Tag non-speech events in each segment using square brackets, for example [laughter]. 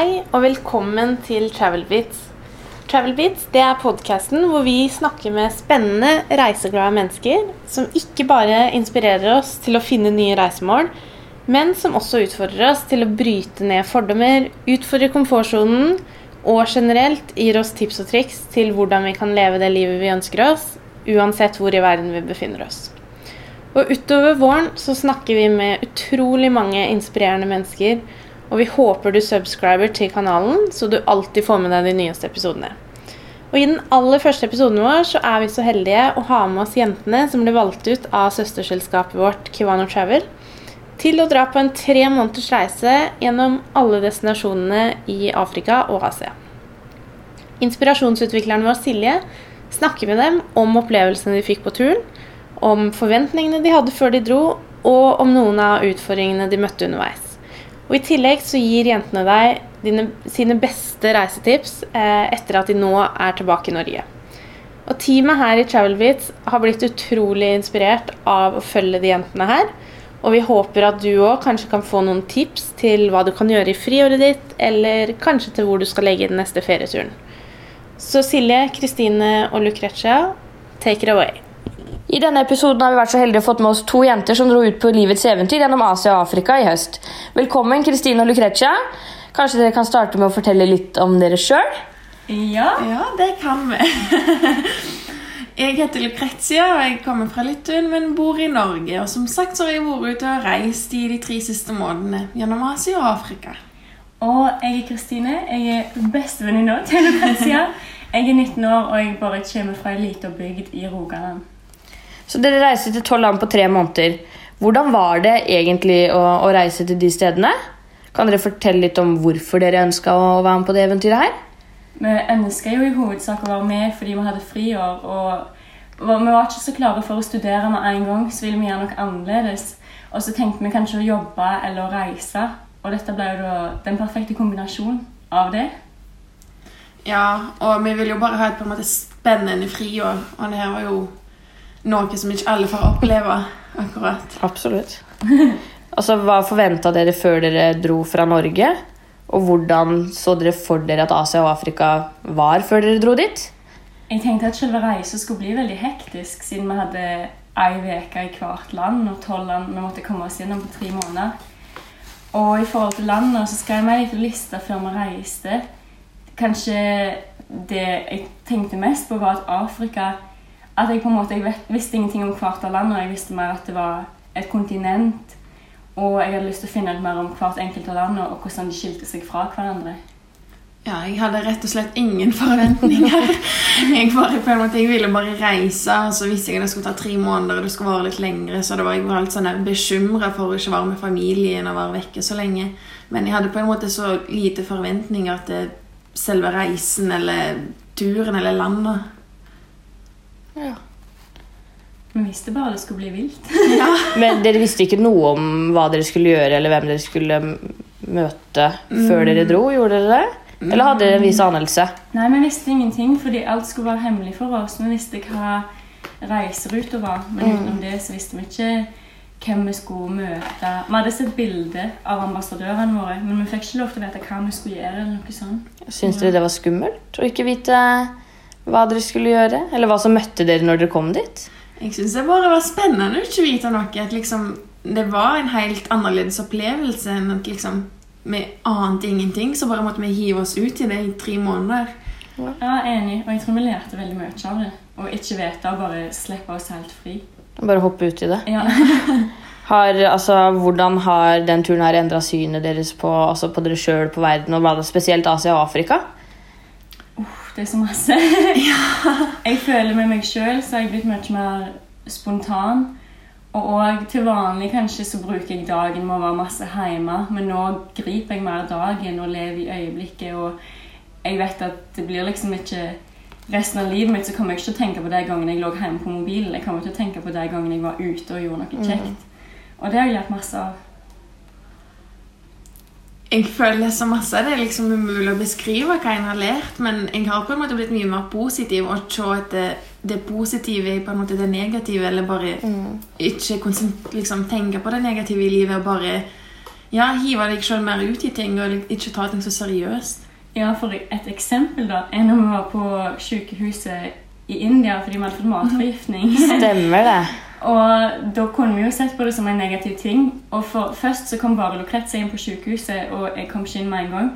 Hei og velkommen til Travelbeats. Travelbeats det er podkasten hvor vi snakker med spennende, reiseglade mennesker som ikke bare inspirerer oss til å finne nye reisemål, men som også utfordrer oss til å bryte ned fordommer, utfordre komfortsonen og generelt gir oss tips og triks til hvordan vi kan leve det livet vi ønsker oss, uansett hvor i verden vi befinner oss. Og utover våren så snakker vi med utrolig mange inspirerende mennesker, og vi håper du subscriber til kanalen, så du alltid får med deg de nyeste episodene. Og I den aller første episoden vår så er vi så heldige å ha med oss jentene som ble valgt ut av søsterselskapet vårt Kiwano Travel, til å dra på en tre måneders reise gjennom alle destinasjonene i Afrika og Asia. Inspirasjonsutvikleren vår Silje snakker med dem om opplevelsene de fikk på turen, om forventningene de hadde før de dro, og om noen av utfordringene de møtte underveis. Og I tillegg så gir jentene deg dine, sine beste reisetips eh, etter at de nå er tilbake i Norge. Og Teamet her i Travelbeats har blitt utrolig inspirert av å følge de jentene her. Og vi håper at du òg kanskje kan få noen tips til hva du kan gjøre i friåret ditt, eller kanskje til hvor du skal legge den neste ferieturen. Så Silje, Kristine og Lucretia, take it away. I denne episoden har vi vært så heldige å fått med oss to jenter som dro ut på livets eventyr gjennom Asia og Afrika i høst. Velkommen, Kristine og Lucretia. Kanskje dere kan starte med å fortelle litt om dere sjøl? Ja. ja, det kan vi. [laughs] jeg heter Lucretia, og jeg kommer fra Litauen, men bor i Norge. Og som sagt så har jeg vært ute og reist i de tre siste månedene gjennom Asia og Afrika. Og jeg er Kristine. Jeg er bestevenninna til Lucretia. [laughs] Jeg er 19 år, og jeg bare kommer fra ei lita bygd i Rogaland. Så dere reiste til tolv land på tre måneder. Hvordan var det egentlig å, å, reise til de stedene? Kan dere fortelle litt om hvorfor dere ønska å være med på det eventyret her? Vi ønska jo i hovedsak å være med fordi vi hadde friår. og Vi var ikke så klare for å studere med en gang, så ville vi gjøre noe annerledes. Og så tenkte vi kanskje å jobbe eller å reise. Og dette ble jo da den perfekte kombinasjonen av det. Ja, og vi ville jo bare ha et på en måte spennende friår. Og det her var jo noe som ikke alle får oppleve akkurat. Absolutt. [laughs] altså, Hva forventa dere før dere dro fra Norge? Og hvordan så dere for dere at Asia og Afrika var før dere dro dit? Jeg tenkte at selve reisen skulle bli veldig hektisk, siden vi hadde ei uke i hvert land og tolv land vi måtte komme oss gjennom på tre måneder. Og i forhold til landet så skrev jeg en liste før vi reiste. Kanskje det jeg tenkte mest på, var at Afrika at jeg på en måte, vet, visste ingenting om hvert av landene. Jeg visste mer at det var et kontinent. Og jeg hadde lyst til å finne ut mer om hvert enkelt av landene og hvordan de skilte seg fra hverandre. Ja, jeg hadde rett og slett ingen forventninger. [laughs] jeg, bare, på en måte, jeg ville bare reise, og så visste jeg at det skulle ta tre måneder og det skulle vare litt lengre. Så det var, jeg var litt sånn bekymra for å ikke være med familien og være vekke så lenge. Men jeg hadde på en måte så lite forventninger til selve reisen eller turen eller landet. Ja. Vi visste bare det skulle bli vilt. [laughs] ja. Men dere visste ikke noe om hva dere skulle gjøre, eller hvem dere skulle møte før dere dro? Gjorde dere det? Eller hadde dere en viss anelse? Nei, vi visste ingenting, fordi alt skulle være hemmelig for oss. Vi visste hva reiseruta var, men mm. utenom det så visste vi ikke hvem vi skulle møte. Vi hadde sett bilde av ambassadørene våre, men vi fikk ikke lov til å vite hva vi skulle gjøre. eller noe sånt. Syns dere det var skummelt å ikke vite hva dere skulle gjøre? Eller hva som møtte dere når dere kom dit? Jeg syns det bare var spennende å ikke vite noe. At liksom, det var en helt annerledes opplevelse enn at liksom, vi ante ingenting. Så bare måtte vi hive oss ut i det i tre måneder. Ja, enig. Og jeg tror vi lærte veldig mye av det. Å ikke vite og bare slippe oss helt fri. Bare hoppe ut i det? Ja. [laughs] har, altså, hvordan har den turen her endra synet deres på, altså, på dere sjøl, på verden, og spesielt Asia og Afrika? Det er så masse. Jeg føler med meg sjøl så har jeg blitt mye mer spontan. Og òg til vanlig kanskje så bruker jeg dagen med å være masse hjemme, men nå griper jeg mer dagen og lever i øyeblikket. Og jeg vet at det blir liksom ikke Resten av livet mitt så kommer jeg ikke til å tenke på de gangene jeg lå hjemme på mobilen. Jeg kommer til å tenke på de gangene jeg var ute og gjorde noe mm. kjekt. Og det har jeg lært masse av. Jeg føler så masse det er liksom umulig å beskrive hva en har lært, men jeg har på en måte blitt mye mer positiv og se at det, det positive er på en måte det negative, eller bare mm. ikke liksom, tenke på det negative i livet og bare ja, hive deg sjøl mer ut i ting, og ikke ta ting så seriøst. Ja, for et eksempel da, er når vi var på sykehuset i India fordi vi hadde fått matforgiftning. Stemmer det. Og da kunne vi jo sett på det som en negativ ting. Og for, Først så kom bare Lucrezia inn på sykehuset, og jeg kom ikke inn med en gang.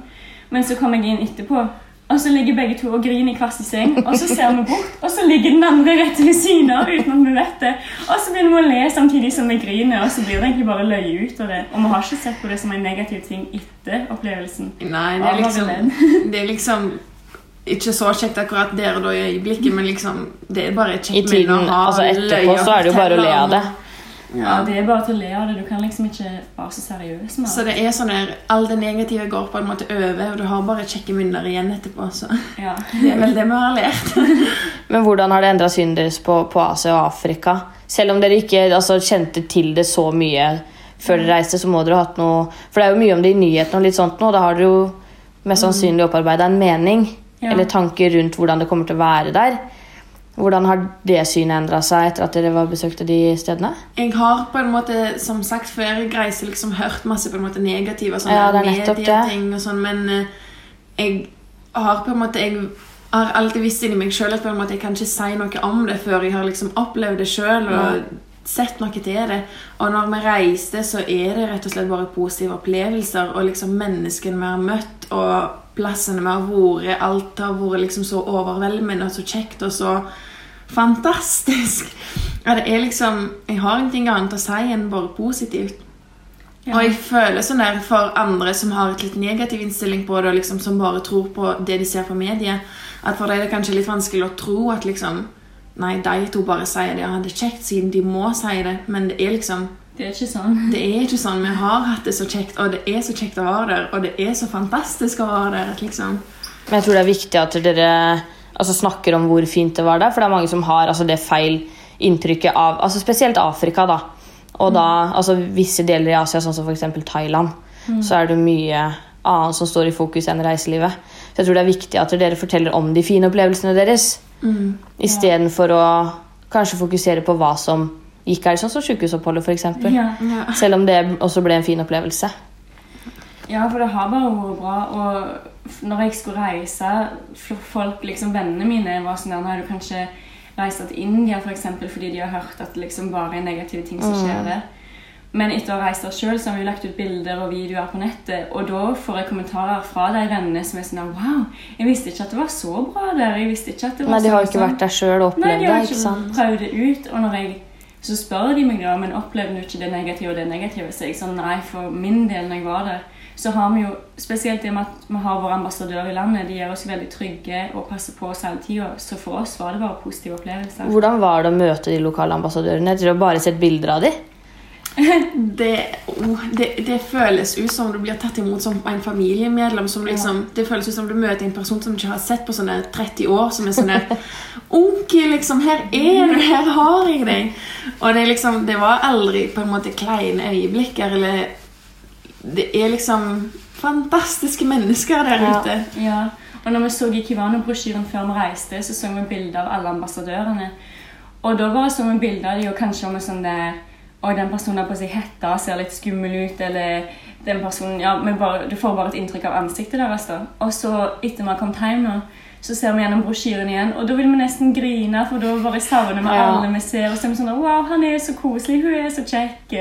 Men så kom jeg inn etterpå, og så ligger begge to og griner i hver sin seng. Og så ser vi bort, og så ligger den andre rett ved siden av uten at vi vet det. Og så begynner vi å le samtidig som vi griner, og så blir det egentlig bare løye ut av det. Og vi har ikke sett på det som en negativ ting etter opplevelsen. Nei, det er liksom, det er liksom ikke så kjekt akkurat der og da i øyeblikket, men liksom, det er bare et kjekt minne å ha. altså etterpå så er det jo bare å le av det. Ja, Ja. Det er bare til å le av det. Du kan liksom ikke være så seriøs med det. Så det. det er sånn der, all det negative går på en måte over, og du har bare kjekke minner igjen etterpå. Så Ja. det er vel det vi har lært. [laughs] Men hvordan har det endra synet deres på, på Asia og Afrika? Selv om dere ikke altså, kjente til det så mye før dere reiste, så må dere ha hatt noe For det er jo mye om det i nyhetene, og litt sånt nå, da har dere jo mest sannsynlig opparbeida en mening Ja. eller tanker rundt hvordan det kommer til å være der. Hvordan har det synet endra seg etter at dere var besøkte de stedene? Jeg har på en måte, som sagt før, jeg reiser liksom hørt masse på en måte negative sånne Ja, medieting og sånn, men eh, jeg har på en måte jeg har alltid visst inni meg sjøl at på en måte jeg kan ikke si noe om det før jeg har liksom opplevd det sjøl og sett noe til det. Og når vi reiste, så er det rett og slett bare positive opplevelser og liksom menneskene vi har møtt og plassene vi har vært. Alt har vært liksom så overveldende og så kjekt og så fantastisk. Ja, det er liksom Jeg har ingenting annet å si enn bare positivt. Og jeg føler sånn der for andre som har et litt negativ innstilling på det, og liksom som bare tror på det de ser på mediet, at for dem er det kanskje litt vanskelig å tro at liksom Nei, de to bare sier det. Ja, det er kjekt siden de må si det, men det er liksom Det er ikke sånn. Det er ikke sånn. Vi har hatt det så kjekt, og det er så kjekt å være der, og det er så fantastisk å være der. liksom Men jeg tror det er viktig at dere altså, snakker om hvor fint det var der, for det er mange som har altså, det feil inntrykket av altså, Spesielt Afrika, da. Og da altså, visse deler i Asia, sånn som f.eks. Thailand, så er det mye annet som står i fokus enn reiselivet. Så jeg tror det er viktig at dere forteller om de fine opplevelsene deres, Mm. istedenfor å kanskje fokusere på hva som gikk her, sånn som sykehusoppholdet, f.eks. Ja. Ja. Selv om det også ble en fin opplevelse. Ja, for det har bare vært bra. Og når jeg skulle reise, folk, liksom vennene mine var sånn der nå har du kanskje reist til India for eksempel, fordi de har hørt at det liksom bare er negative ting som skjer der. Men etter å ha reist der sjøl, har vi lagt ut bilder og videoer på nettet. Og da får jeg kommentarer fra de vennene som er sånn Wow, jeg visste ikke at det var så bra der. Jeg visste ikke at det var Nei, de har jo sånn ikke sånn.» vært der sjøl og opplevd det. Nei, de har ikke ikke prøvd det ut. Og når jeg, så spør de meg da, men opplevde du ikke det negative og det negative? Så jeg sånn, nei, for min del når jeg var der, så har vi jo, spesielt det med at vi har vår ambassadør i landet, de gjør oss veldig trygge og passer på oss hele tida. Så for oss var det bare positive opplevelser. Hvordan var det å møte de lokale ambassadørene Jeg tror du bare sett bilder av dem? [laughs] Det, oh, det, det føles ut som du blir tatt imot som en familiemedlem. Som liksom, Det føles ut som du møter en person som du ikke har sett på sånne 30 år. Som er sånn [laughs] Onkel, liksom, her er du! Her har jeg deg! Og det, liksom, det var aldri på en måte kleine øyeblikker. Eller Det er liksom fantastiske mennesker der Ja. ute. Ja, og når vi så i Kivano-brosjyren før vi reiste, så så vi bilder av alle ambassadørene. Og da bare så vi bilder av dem, og kanskje om en sånn der Oi, den personen har på seg hette, ser litt skummel ut, eller den personen Ja, men bare, du får bare et inntrykk av ansiktet deres, da. Og så, etter vi har kommet hjem så ser vi gjennom brosjyren igjen, og da vil vi nesten grine, for da bare savner vi Ja. alle vi ser, og så er vi sånn Wow, han er så koselig, hun er så kjekk.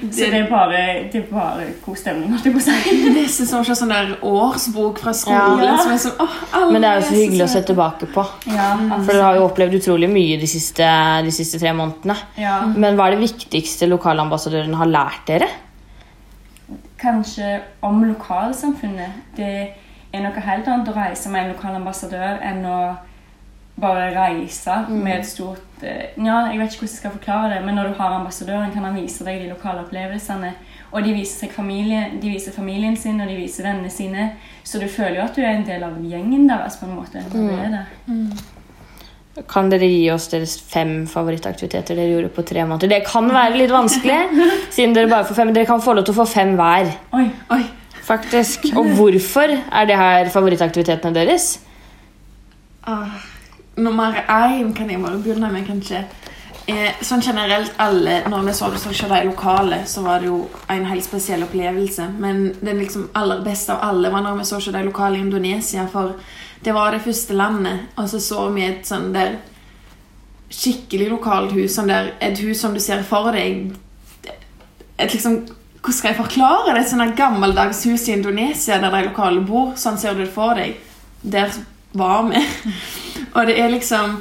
Så det er bare, det er bare god stemning, holdt jeg på å si. [laughs] Nesten som å se sånn der årsbok fra skolen. Ja. Som er sånn, åh, alle Men det er jo så hyggelig å se tilbake på. Ja, For dere har jo opplevd utrolig mye de siste, de siste tre månedene. ja. Men hva er det viktigste lokalambassadørene har lært dere? kanskje om lokalsamfunnet. Det er noe helt annet å reise med en lokalambassadør enn å bare reise med et stort eh, Ja, jeg vet ikke hvordan jeg skal forklare det, men når du har ambassadøren, kan han vise deg de lokale opplevelsene. Og de viser, seg familie, de viser familien sin, og de viser vennene sine. Så du føler jo at du er en del av gjengen deres, på en måte. Mm. er der. Kan dere gi oss deres fem favorittaktiviteter dere gjorde på tre måneder? Det kan være litt vanskelig, [laughs] siden dere bare får fem. Dere kan få lov til å få fem hver, Oi, Oi. faktisk. Og hvorfor er det her favorittaktivitetene deres? Ah, nummer én kan jeg bare begynne med, kanskje. eh, sånn generelt alle Når vi så det så i de lokale, så var det jo en helt spesiell opplevelse. Men den liksom aller beste av alle var når vi så ikke de lokale i Indonesia. For det var det første landet, og så så vi et sånn der skikkelig lokalt hus. Sånn der, et hus som du ser for deg et liksom Hvordan skal jeg forklare det? Et sånt gammeldags hus i Indonesia der de lokale bor. Sånn ser du det for deg. Der var vi. [laughs] Og det er liksom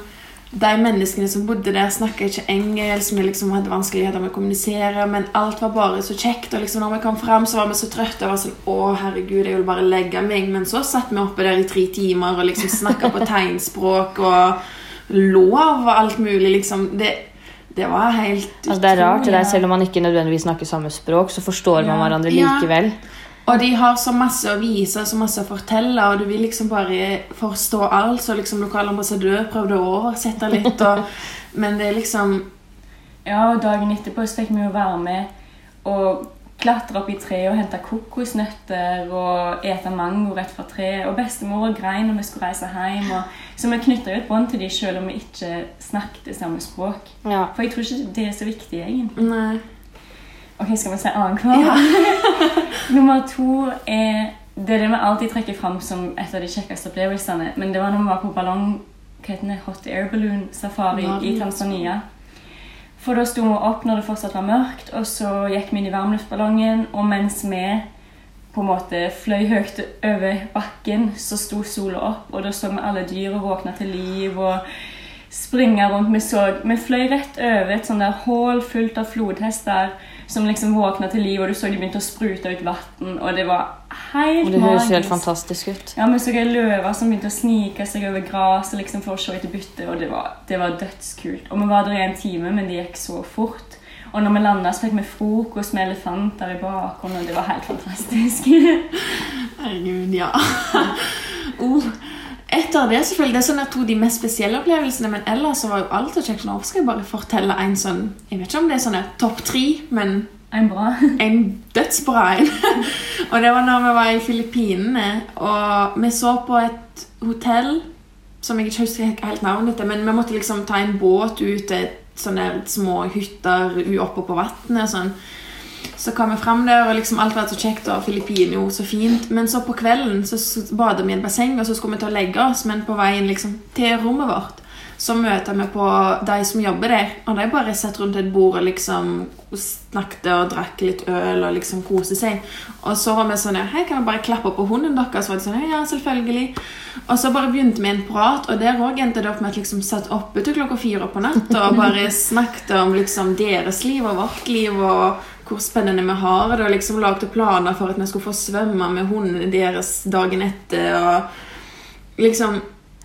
de menneskene som bodde der, snakka ikke engelsk. Vi liksom hadde vanskeligheter med å kommunisere, men alt var bare så kjekt. Og liksom når vi kom fram, så var vi så trøtte. Og var sånn, å herregud, jeg vil bare legge meg. Men så satt vi oppe der i tre timer og liksom snakka på [laughs] tegnspråk og lov og alt mulig. liksom. Det, det var helt Altså, det er rart, det der. Selv om man ikke nødvendigvis snakker samme språk, så forstår man hverandre hverandre Ja. Og de har så masse å vise og så masse å fortelle, og du vil liksom bare forstå alt. Så liksom lokal ambassadør prøvde å oversette litt, og, [laughs] men det er liksom Ja, og dagen etterpå så fikk vi jo være med og klatre opp i treet og hente kokosnøtter og ete mango rett fra treet. Og bestemor grein når vi skulle reise hjem. Og, så vi knytta jo et bånd til dem selv om vi ikke snakket samme språk. Ja. For jeg tror ikke det er så viktig, egentlig. Nei. Ok, skal vi se annenhver? [laughs] Nummer to er det er det vi alltid trekker fram som et av de kjekkeste opplevelsene. Men det var når vi var på ballong, hva heter det, hot air balloon safari i Tanzania. For da sto vi opp når det fortsatt var mørkt, og så gikk vi inn i varmluftballongen. Og mens vi på en måte fløy høyt over bakken, så sto sola opp, og da så vi alle dyra våkne til liv. og springe rundt. Vi, så, vi fløy rett over et sånt der hull fullt av flodhester som liksom våkna til liv, og du så de begynte å sprute ut vann, og det var helt Og det høres helt fantastisk ut. Ja, Vi så løver som begynte å snike seg over gresset liksom, for å se etter bytte, og det var, det var dødskult. Og vi var der i en time, men det gikk så fort. Og når vi landa, fikk vi frokost med elefanter i bakgrunnen, og det var helt fantastisk. [laughs] Herregud, ja. [laughs] oh. Etter det selvfølgelig, det er sånn at to de mest spesielle opplevelsene, men ellers så var jo alt så kjekt. Nå skal jeg bare fortelle en sånn Jeg vet ikke om det er sånn topp tre, men en bra. [laughs] en dødsbra en. [laughs] og det var når vi var i Filippinene, og vi så på et hotell som jeg ikke husker helt navnet til, men vi måtte liksom ta en båt ut til et sånne små hytter oppe på vannet og sånn. Så kom vi fram der, og liksom alt var så kjekt, og Filippinene jo så fint. Men så på kvelden så badet vi i en basseng, og så skulle vi til å legge oss, men på veien liksom til rommet vårt så møter vi på de som jobber der, og de bare satt rundt et bord og liksom snakket og drakk litt øl og liksom koste seg. Og så var vi sånn Hei, kan vi bare klappe på hunden deres? Så var de sånn, ja, selvfølgelig. Og så bare begynte vi en prat, og der òg endte det opp med at liksom satt oppe til klokka fire på natta og bare snakket om liksom deres liv og vårt liv og hvor spennende vi har det, og liksom lagde planer for at vi skulle få svømme med hundene deres dagen etter. og liksom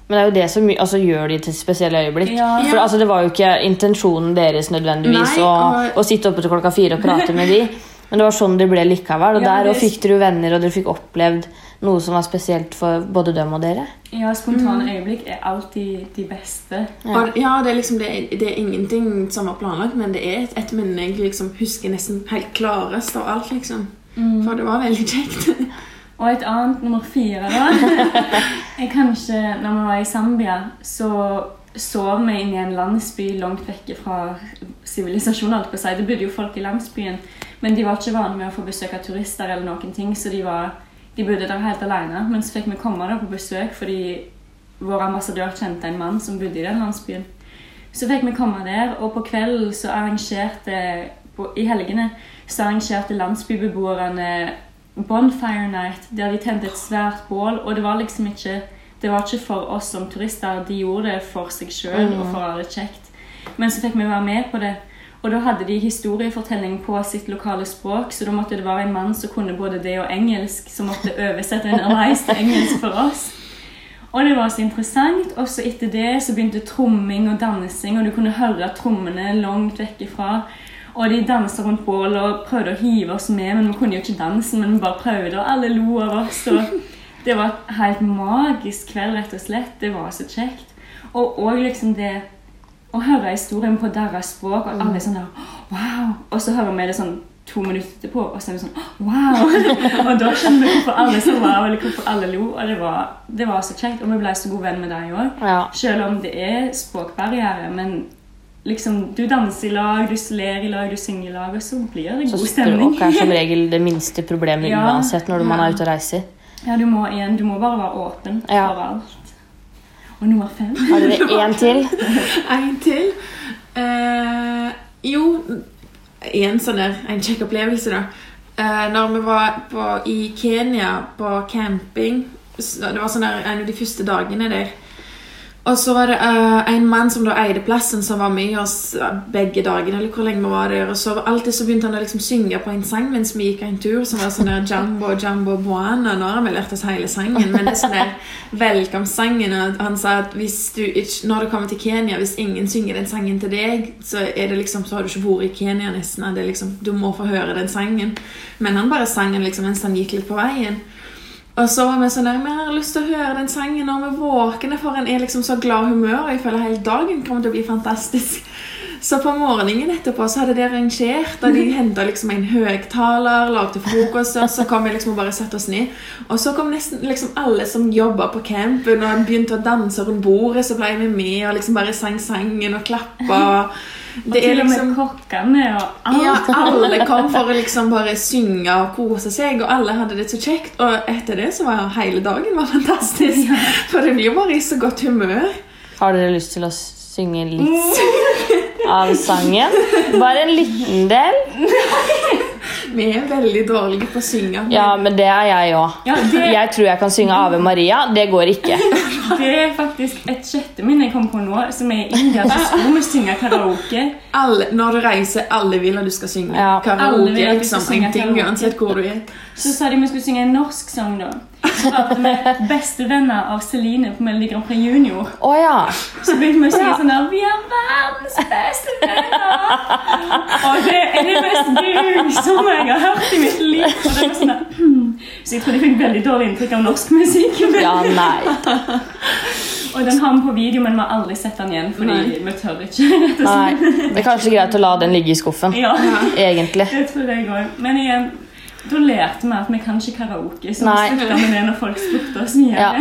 Men det er jo det som altså, gjør de til spesielle øyeblikk. Ja. For altså, Det var jo ikke intensjonen deres nødvendigvis Nei, å, og- å sitte oppe til klokka fire og prate med de. Men det var sånn det ble likevel. Og Ja, der og fikk dere jo venner, og dere fikk opplevd noe som var spesielt for både dem og dere. Ja, spontane øyeblikk er alltid de beste. Ja. Og, ja, det er liksom det, er- det er ingenting som var planlagt, men det er et, et minne jeg liksom husker nesten helt klarest av alt, liksom. For det var veldig kjekt. [laughs] Og et annet, nummer fire, da [laughs] er kanskje når vi var i Zambia, så sov vi inne i en landsby langt vekke fra sivilisasjonen. alt på seg. Det bodde jo folk i landsbyen, men de var ikke vane med å få besøk av turister, eller noen ting, så de, var, de bodde der helt alene. Men så fikk vi komme der på besøk fordi vår ambassadør kjente en mann som bodde i den landsbyen. Så fikk vi komme der, og på kvelden så arrangerte på, I helgene så arrangerte landsbybeboerne bonfire night, der de tente et svært bål. Og det var liksom ikke det var ikke for oss som turister, de gjorde det for seg sjøl og for å ha det kjekt. Men så fikk vi være med på det. Og da hadde de historiefortelling på sitt lokale språk, så da måtte det være en mann som kunne både det og engelsk, som måtte oversette en reis til engelsk for oss. Og det var så interessant. Og så etter det så begynte tromming og dansing, og du kunne høre trommene langt vekk ifra. Og de dansa rundt bålet og prøvde å hive oss med, men vi kunne jo ikke dansen, men vi bare prøvde, og alle lo av oss. Og det var et helt magisk kveld, rett og slett. Det var så kjekt. Og òg liksom det å hører historien på deres språk, og alle er sånn der Wow! Og så hører vi det sånn to minutter etterpå, og så er vi sånn Wow! [laughs] og da skjønner vi hvorfor alle så wow, eller hvorfor alle lo. Og det var, det var så kjekt. Og vi ble så gode venn med deg òg. Ja. Selv om det er språkbarriere. Men liksom, Du danser i lag, du ler i lag, du synger i lag, og så blir det Så god stemning. språk er som [laughs] regel det minste problemet Ja. uansett når man er ute og reiser. Ja, du må igjen, du må bare være åpen Ja. for alt. Og nummer fem Har dere [laughs] én til? En til. Uh, jo, en sånn der, en kjekk opplevelse, da. Uh, når vi var på, i Kenya på camping Det var sånn der, en av de første dagene der. Og så var det uh, en mann som da eide plassen, som var med oss begge dagene. eller hvor lenge vi var der, og så Alltid så begynte han å liksom synge på en sang mens vi gikk en tur, som var sånn der Jambo, Jambo, Buana. Nå har vi lært oss hele sangen, men det er sånn der velkomstsangen. Han sa at du, når du kommer til Kenya, hvis ingen synger den sangen til deg, så liksom, så har du ikke vært i Kenya nesten. Liksom, du må få høre den sangen. Men han bare sang den liksom mens han gikk litt på veien. Og så var vi sånn vi har lyst til å høre den sangen når vi er for en er liksom så glad humør, og jeg føler hele dagen kommer til å bli fantastisk. Så på morgenen etterpå så hadde de arrangert, og de hentet liksom en høyttaler, lagde frokost, og så kom vi liksom og bare satte oss ned. Og så kom nesten liksom alle som jobbet på campen, og begynte å danse rundt bordet, så ble vi med, og liksom bare sang sangen og klappa. Og til og med kokkene og alt. Ja, alle kom for å liksom bare synge og kose seg, og alle hadde det så kjekt. Og etter det så var hele dagen var fantastisk. For det blir jo bare i så godt humør. Har dere lyst til å synge litt [laughs] av sangen? Bare en liten del? [laughs] Vi er veldig dårlige på å synge. Ja, men det er jeg òg. Ja, det- Jeg tror jeg kan synge Ave Maria. Det går ikke. [laughs] Det er faktisk et sjette minne jeg kom på nå, som er i India. Så skulle vi synge karaoke. Alle, når du reiser, alle vil at du skal synge Ja. Alle vil at du liksom, skal synge ting, karaoke. uansett hvor du er. Så sa de vi skulle synge en norsk sang, da. Valgte vi 'Bestevenner' av Celine på Melodi Grand Prix Junior. Oh, ja. Så begynte vi å synge sånn der 'Vi er verdens beste venner'. Og det er det mest grusomme jeg har hørt i mitt liv. Og det var sånn der, hmm. Så jeg tror de fikk veldig dårlig inntrykk av norsk musikk. Ja, nei. Og den har vi på video, men vi har aldri sett den igjen, fordi Nei. vi tør ikke. [laughs] nei. Det er kanskje greit å la den ligge i skuffen. Ja, Egentlig. det tror jeg også. Men igjen, da lærte vi at vi kan ikke karaoke, så Nei. vi slutta med det når folk spurte oss mye. Ja.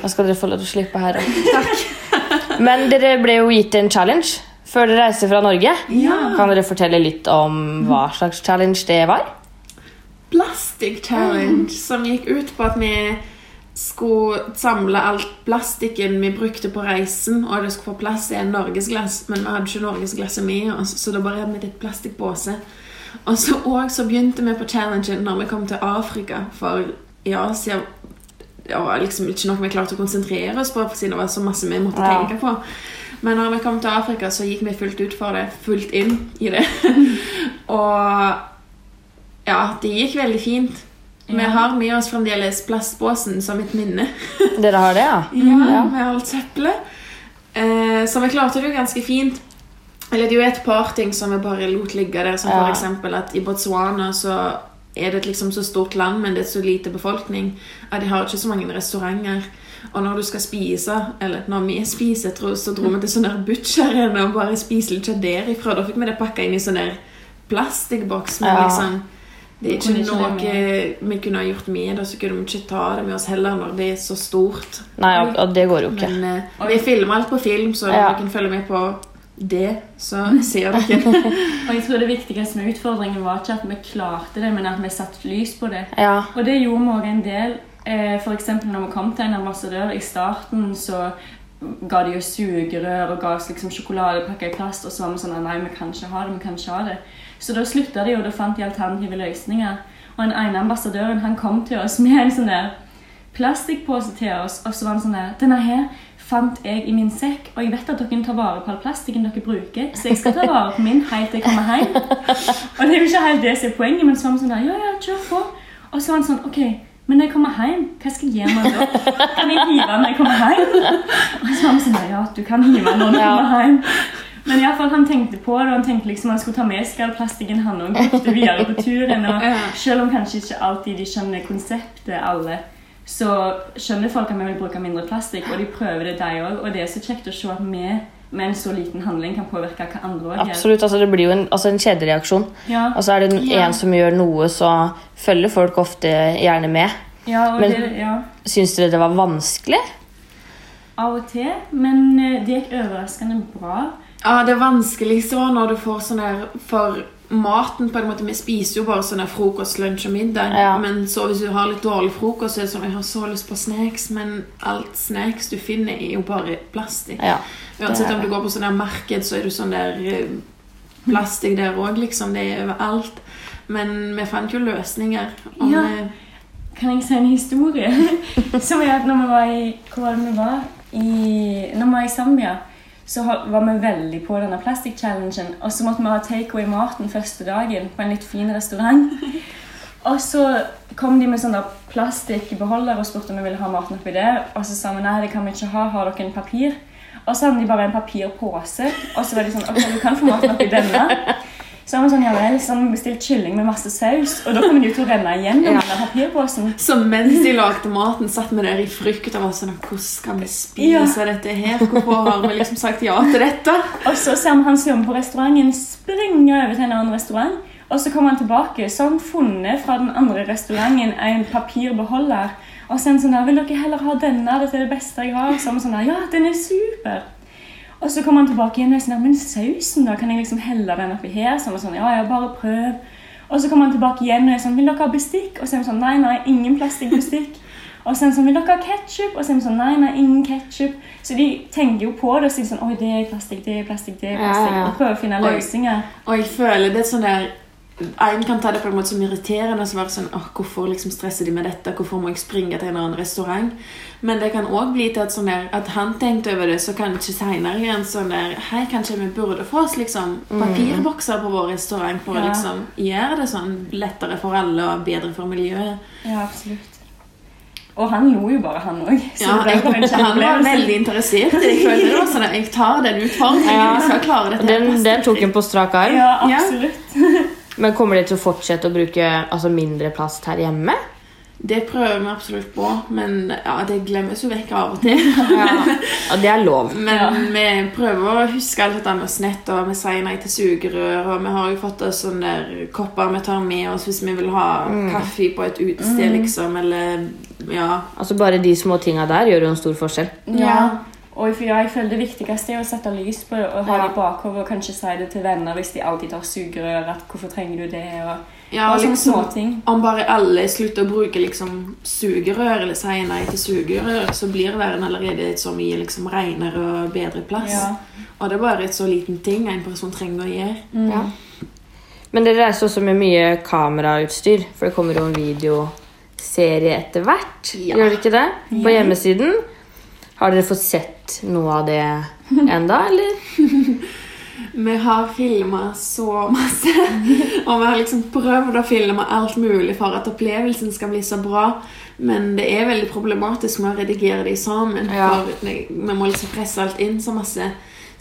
Da skal dere få lov til å slippe her òg. Men dere ble jo gitt en challenge før dere reiste fra Norge. Ja. Kan dere fortelle litt om hva slags challenge det var? Plastic Challenge, som gikk ut på at vi skulle samle alt plastikken vi brukte på reisen, og det skulle få plass i en norgesglass, men vi hadde ikke norgesglasset med oss, så da bare hadde vi et plastikkpose. Og så, og så begynte vi på challengen når vi kom til Afrika, for i Asia det var liksom ikke noe vi klarte å konsentrere oss på, siden det var så masse vi måtte Ja. tenke på. Men når vi kom til Afrika, så gikk vi fullt ut for det. Fullt inn i det. [laughs] og ja, det gikk veldig fint. Vi har med oss fremdeles plastbåsen som et minne. Dere har det, [laughs] ja? Ja, Med alt søppelet. Eh, så vi klarte det jo ganske fint. Eller det er jo et par ting som vi bare lot ligge der. Som Ja. eksempel at i Botswana så er det et liksom så stort land, men det er så lite befolkning. at de har ikke så mange restauranter. Og når du skal spise, eller når vi spiser, tror- så dro vi til sånn der butcheren og bare spiste litt derifra. Da fikk vi det pakka inn i sånn der plastikkboks. Men Ja. liksom det er ikke ikke noe det vi kunne ha gjort med, det, så kunne vi ikke ta det med oss heller når det er så stort. Nei, og- det går jo ikke. Men eh, vi filmer alt på film, så Ja. dere kan følge med på det. Så [laughs] ser dere. [laughs] Og jeg tror det viktigste med utfordringen var ikke at vi klarte det, men at vi satte lys på det. Ja. Og det gjorde vi også en del. F.eks. for eksempel når vi kom til en ambassadør i starten, så ga de oss sugerør og ga oss liksom sjokoladepakker i plast, og så var vi sånn nei, vi kan ikke ha det, vi kan ikke ha det. Så da slutta de, og da fant de alternative løsninger. Og den ene ambassadøren han kom til oss med en sånn der plastikkpose til oss, og så var han sånn der Denne her fant jeg i min sekk, og jeg vet at dere tar vare på all plastikken dere bruker, så jeg skal ta vare på min helt til jeg kommer hjem. [laughs] Og det er jo ikke helt det som er poenget, men så var han sånn der, ja, ja, kjør på. Og så var han sånn, ok, men når jeg kommer hjem, hva skal jeg gjøre med den da? Kan jeg hive den når jeg kommer hjem? Og så var han sånn, ja, du kan hive den når du kommer hjem. Men i alle fall, han tenkte på det, og han tenkte liksom han skulle ta med seg all plastikken han og brukte videre på turen. Og selv om kanskje ikke alltid de skjønner konseptet alle, så skjønner folk at vi vil bruke mindre plastikk, og de prøver det de òg. Og det er så kjekt å se at vi med en så liten handling kan påvirke hva andre òg gjør. Absolutt. Altså, det blir jo en, altså en kjedereaksjon. Ja, Altså er det Ja. en som gjør noe, så følger folk ofte gjerne med. ja, og Men- det, ja. Syns dere det var vanskelig? Av og til, men eh, det gikk overraskende bra. Ja, det vanskeligste var når du får sånn der For maten på en måte Vi spiser jo bare sånn der frokost, lunsj og middag. Ja. Men så hvis du har litt dårlig frokost, så er det sånn Jeg har så lyst på snacks, men alt snacks du finner, er jo bare plastikk. Ja. Uansett om du går på sånn der marked, så er du sånn der eh, plastikk der òg, liksom. Det er overalt. Men vi fant jo løsninger. Ja. vi- Kan jeg si en historie? Som er at når vi var i Hvor var det vi var? I, når vi var i Zambia, så var vi veldig på denne plastikk-challengen. Og så måtte vi ha takeaway-maten første dagen på en litt fin restaurant. [laughs] Og så kom de med sånn der plastikkbeholder og spurte om vi ville ha maten oppi det. Og så sa vi nei, det kan vi ikke ha. Har dere en papir? Og så hadde de bare en papirpose. Og så var de sånn ok, du kan få maten oppi denne. Så har vi sånn, ja vel, så har vi bestilt kylling med masse saus. Og da kommer de jo til å renne igjennom den papirposen. Så mens de lagde maten, satt vi der i frykt og var sånn Hvordan skal vi spise dette her? Hvorfor har vi liksom sagt ja til dette? Og så ser vi han som på restauranten springe over til en annen restaurant. Og så kommer han tilbake, så har han funnet fra den andre restauranten en papirbeholder. Og så er han sånn der, vil dere heller ha denne, dette er det beste jeg har. Så er vi sånn der, ja, den er super. Og så kommer han tilbake igjen og er sånn men sausen da, kan jeg liksom helle den oppi her? Sånn og sånn, ja, ja, bare prøv. Og så kommer han tilbake igjen og er sånn, vil dere ha bestikk? Og så er vi sånn, nei, nei, ingen plastikkbestikk. Og så er han sånn, vil dere ha ketchup? Og så er vi sånn, nei, nei, ingen ketchup. Så de tenker jo på det og sier sånn, oi, det er plastikk, det er plastikk, det er plastikk. Og prøver å finne løsninger. Og jeg føler det er sånn der En kan ta det på en måte som irriterende. som sånn, åh, Hvorfor liksom stresser de med dette? Hvorfor må jeg springe til en annen restaurant? Men det kan òg bli til at, sånn der, at han tenkte over det, så kanskje seinere igjen sånn der Hei, kanskje vi burde få oss liksom papirbokser på vår restaurant for å liksom gjøre det sånn lettere for alle og bedre for miljøet. Ja, absolutt. Og han lo jo bare, han òg. Ja, han var veldig interessert. Jeg følte det var sånn at jeg tar den utfordringen. Ja. Jeg skal klare dette. Den, den tok en på strak arm. Ja, absolutt. Men kommer de til å fortsette å bruke altså, mindre plast her hjemme? Det prøver vi absolutt på, men ja, det glemmes jo vekk av og til. [laughs] Ja, Det er lov. Men Ja. vi prøver å huske alt dette med snett, og vi sier nei til sugerør. Og vi har jo fått oss sånne der kopper vi tar med oss hvis vi vil ha kaffe på et utested, liksom. Eller ja. Altså Bare de små tinga der gjør jo en stor forskjell. Ja. Og jeg- jeg føler det viktigste er å sette lys på det og ha Ja. det i bakhodet og kanskje si det til venner hvis de alltid tar sugerør. at hvorfor trenger du det? Og, ja og sånne liksom, småting. om bare alle slutter å bruke liksom sugerør, eller sier nei til sugerør, så blir verden allerede så mye liksom renere og bedre plass. Ja. Og det er bare et så liten ting en person trenger å gjøre. Ja. Men dere reiser også med mye kamerautstyr, for det kommer jo en videoserie etter hvert. Ja. Gjør det ikke det? På hjemmesiden. Har dere fått sett noe av det enda, eller? [laughs] Vi har filma så masse. [laughs] Og vi har liksom prøvd å filme alt mulig for at opplevelsen skal bli så bra. Men det er veldig problematisk med å redigere de sammen. Ja. For vi må liksom presse alt inn så masse.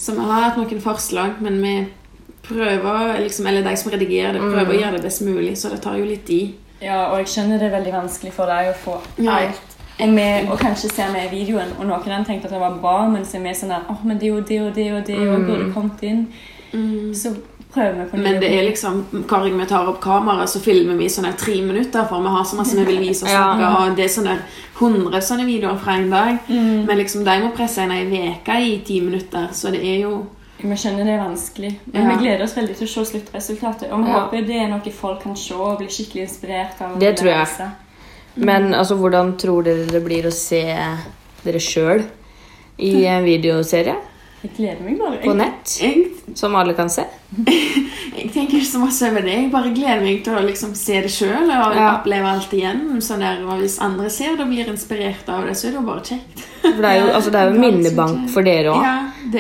Så vi har hatt noen forslag, men vi prøver liksom, Eller de som redigerer det, prøver å gjøre det best mulig, så det tar jo litt tid. ja, og jeg skjønner det er veldig vanskelig for deg å få Ja. alt. Med, og kanskje se med videoen, og noen har tenkt at det var bra, men så er vi sånn der, oh, men det og det og det og det og burde kommet inn. Så prøver vi på det. Men det er liksom Hver gang vi tar opp kamera, så filmer vi sånne tre minutter, for vi har så masse vi vil vise og Ja. og det er sånne 100 sånne videoer fra en dag. Men liksom de må presse inn ei uke i ti minutter, så det er jo Vi skjønner det er vanskelig, men Ja. vi gleder oss veldig til å se sluttresultatet. Og vi Ja. håper det er noe folk kan se og bli skikkelig inspirert av. Det tror jeg. Reise. Men altså, hvordan tror dere det blir å se dere sjøl i en videoserie Jeg gleder meg bare. på nett? jeg, Som alle kan se? [laughs] jeg tenker ikke så masse over det. Jeg bare gleder meg til å liksom se det sjøl og Ja. oppleve alt igjen. Sånn der, og hvis andre ser det og blir inspirert av det, så er det jo bare kjekt. For det er jo, altså, det er jo [laughs] minnebank for dere òg. Ja,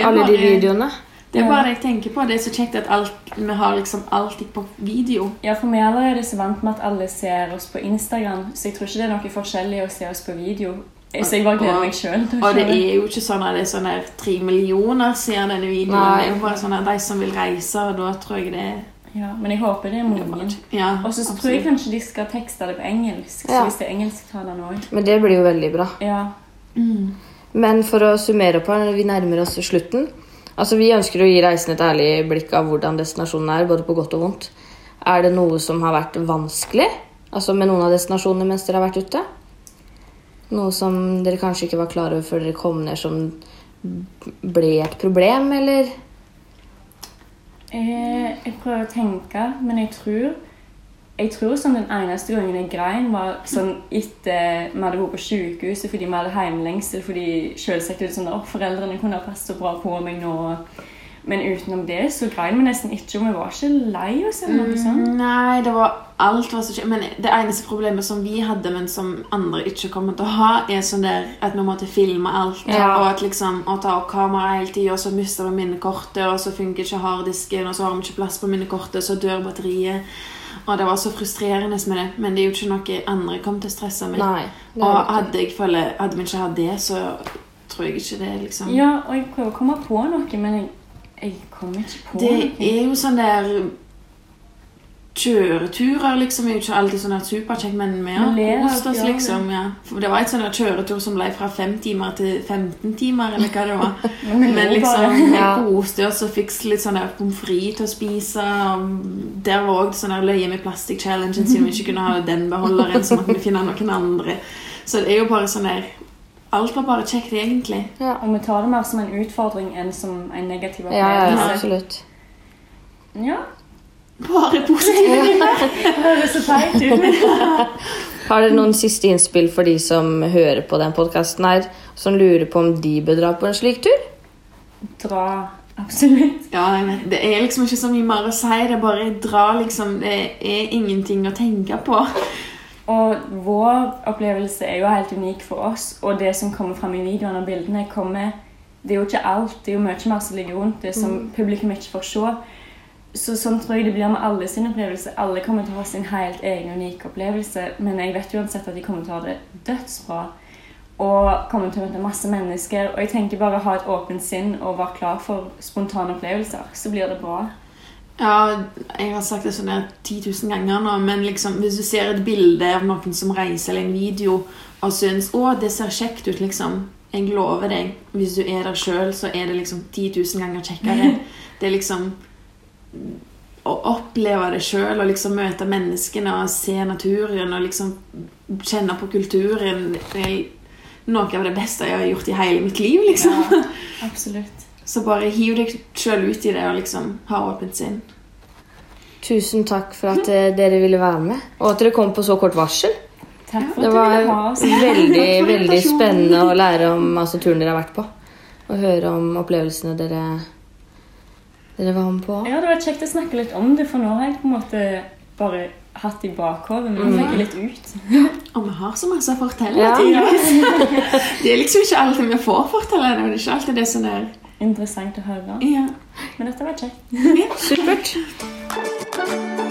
alle bare, de videoene. Det er bare det jeg tenker på. Det er så kjekt at alt, vi har liksom alltid på video. Ja, for vi er allerede så vant med at alle ser oss på Instagram, så jeg tror ikke det er noe forskjellig å se oss på video. Så jeg bare gleder meg sjøl til å Og det er jo ikke sånn at det er sånn der tre millioner ser denne videoen. Nei. Det er jo bare sånn at de som vil reise, og da tror jeg det er Ja, men jeg håper det er mange. Ja, Og så tror jeg kanskje de skal tekste det på engelsk, så hvis det er engelsktalende òg. Men det blir jo veldig bra. Ja. Men for å summere opp her, vi nærmer oss slutten Altså, Vi ønsker å gi reisende et ærlig blikk av hvordan destinasjonen er, både på godt og vondt. Er det noe som har vært vanskelig altså med noen av destinasjonene mens dere har vært ute? Noe som dere kanskje ikke var klar over før dere kom ned, som ble et problem, eller? Eh, jeg prøver å tenke, men jeg tror jeg tror sånn Den eneste gangen jeg grein, var sånn etter vi hadde vært på sykehuset fordi vi hadde heimlengsel Fordi selvsagt sånn oh, foreldrene kunne ha passet så bra på meg nå. Men utenom det så grein vi nesten ikke, og vi var ikke lei oss. eller noe sånt. Nei, det var alt var så kjekt. Men det eneste problemet som vi hadde, men som andre ikke kommer til å ha, er sånn der at vi måtte filme alt. Ja. Og at liksom, å ta opp kamera hele tida, og så mister vi minnekortet, og så funker ikke harddisken, og så har vi ikke plass på minnekortet, så dør batteriet. Og det var så frustrerende med det. Men det er jo ikke noe andre kom til å stresse med. Nei. Og hadde, jeg føler, hadde vi ikke hatt det, så tror jeg ikke det liksom Ja, og jeg prøver å komme på noe, men jeg, jeg kommer ikke på Det noe. er jo sånn der Kjøreturer liksom er jo ikke alltid sånn superkjekk, men vi har kost oss, liksom. Ja. For det var et sånn kjøretur som ble fra fem timer til 15 timer, eller hva det var. [laughs] Men liksom, vi koste oss og fikk litt sånn pommes frites til å spise. Og der var òg sånn løye med plastikk-challengen, siden vi ikke kunne ha den beholderen, så måtte vi finne noen andre. Så det er jo bare sånn der Alt var bare kjekt, egentlig. Ja. Og vi tar det mer som en utfordring enn som en negativ ja, ja, absolutt. Ja, Bare positive det [laughs] høres så teit ut. [laughs] Har dere noen siste innspill for de som hører på den podkasten her, som lurer på om de bør dra på en slik tur? Dra absolutt. Ja. Det er liksom ikke så mye mer å si. Det er bare dra, liksom. Det er ingenting å tenke på. Og vår opplevelse er jo helt unik for oss, og det som kommer fram i videoene og bildene, kommer Det er jo ikke alt. Det er jo mye mer som ligger rundt det, som publikum ikke får se. Så sånn tror jeg det blir med alle sin opplevelse. Alle kommer til å ha sin helt egen unike opplevelse, men jeg vet uansett at de kommer til å ha det dødsbra. Og kommer til å møte masse mennesker. Og jeg tenker bare å ha et åpent sinn og være klar for spontane opplevelser, så blir det bra. Ja, jeg har sagt det sånn der 10 000 ganger nå, men liksom, hvis du ser et bilde av noen som reiser, eller en video, og syns 'Å, det ser kjekt ut', liksom. Jeg lover deg, hvis du er der sjøl, så er det liksom 10 000 ganger kjekkere. [laughs] Det er liksom Å oppleve det sjøl og liksom møte menneskene og se naturen og liksom kjenne på kulturen Det er noe av det beste jeg har gjort i hele mitt liv, liksom. Ja, [laughs] absolutt. Så bare hiv deg sjøl ut i det og liksom ha åpent sinn. Tusen takk for at eh, dere ville være med, og at dere kom på så kort varsel. Takk for Det at du var ville ha oss. veldig, veldig spennende å lære om altså, turen dere har vært på. Og høre om opplevelsene dere, dere var med på. Ja, det var kjekt å snakke litt om det, for nå har jeg på en måte bare hatt i bakhodet, men nå fikk jeg litt ut. [laughs] Og vi har så masse å fortelle. Ja. [laughs] det er liksom ikke alltid vi får fortelle det. og Det er ikke alltid det som er Interessant å høre. ja. Men dette var kjekt. Supert. [laughs]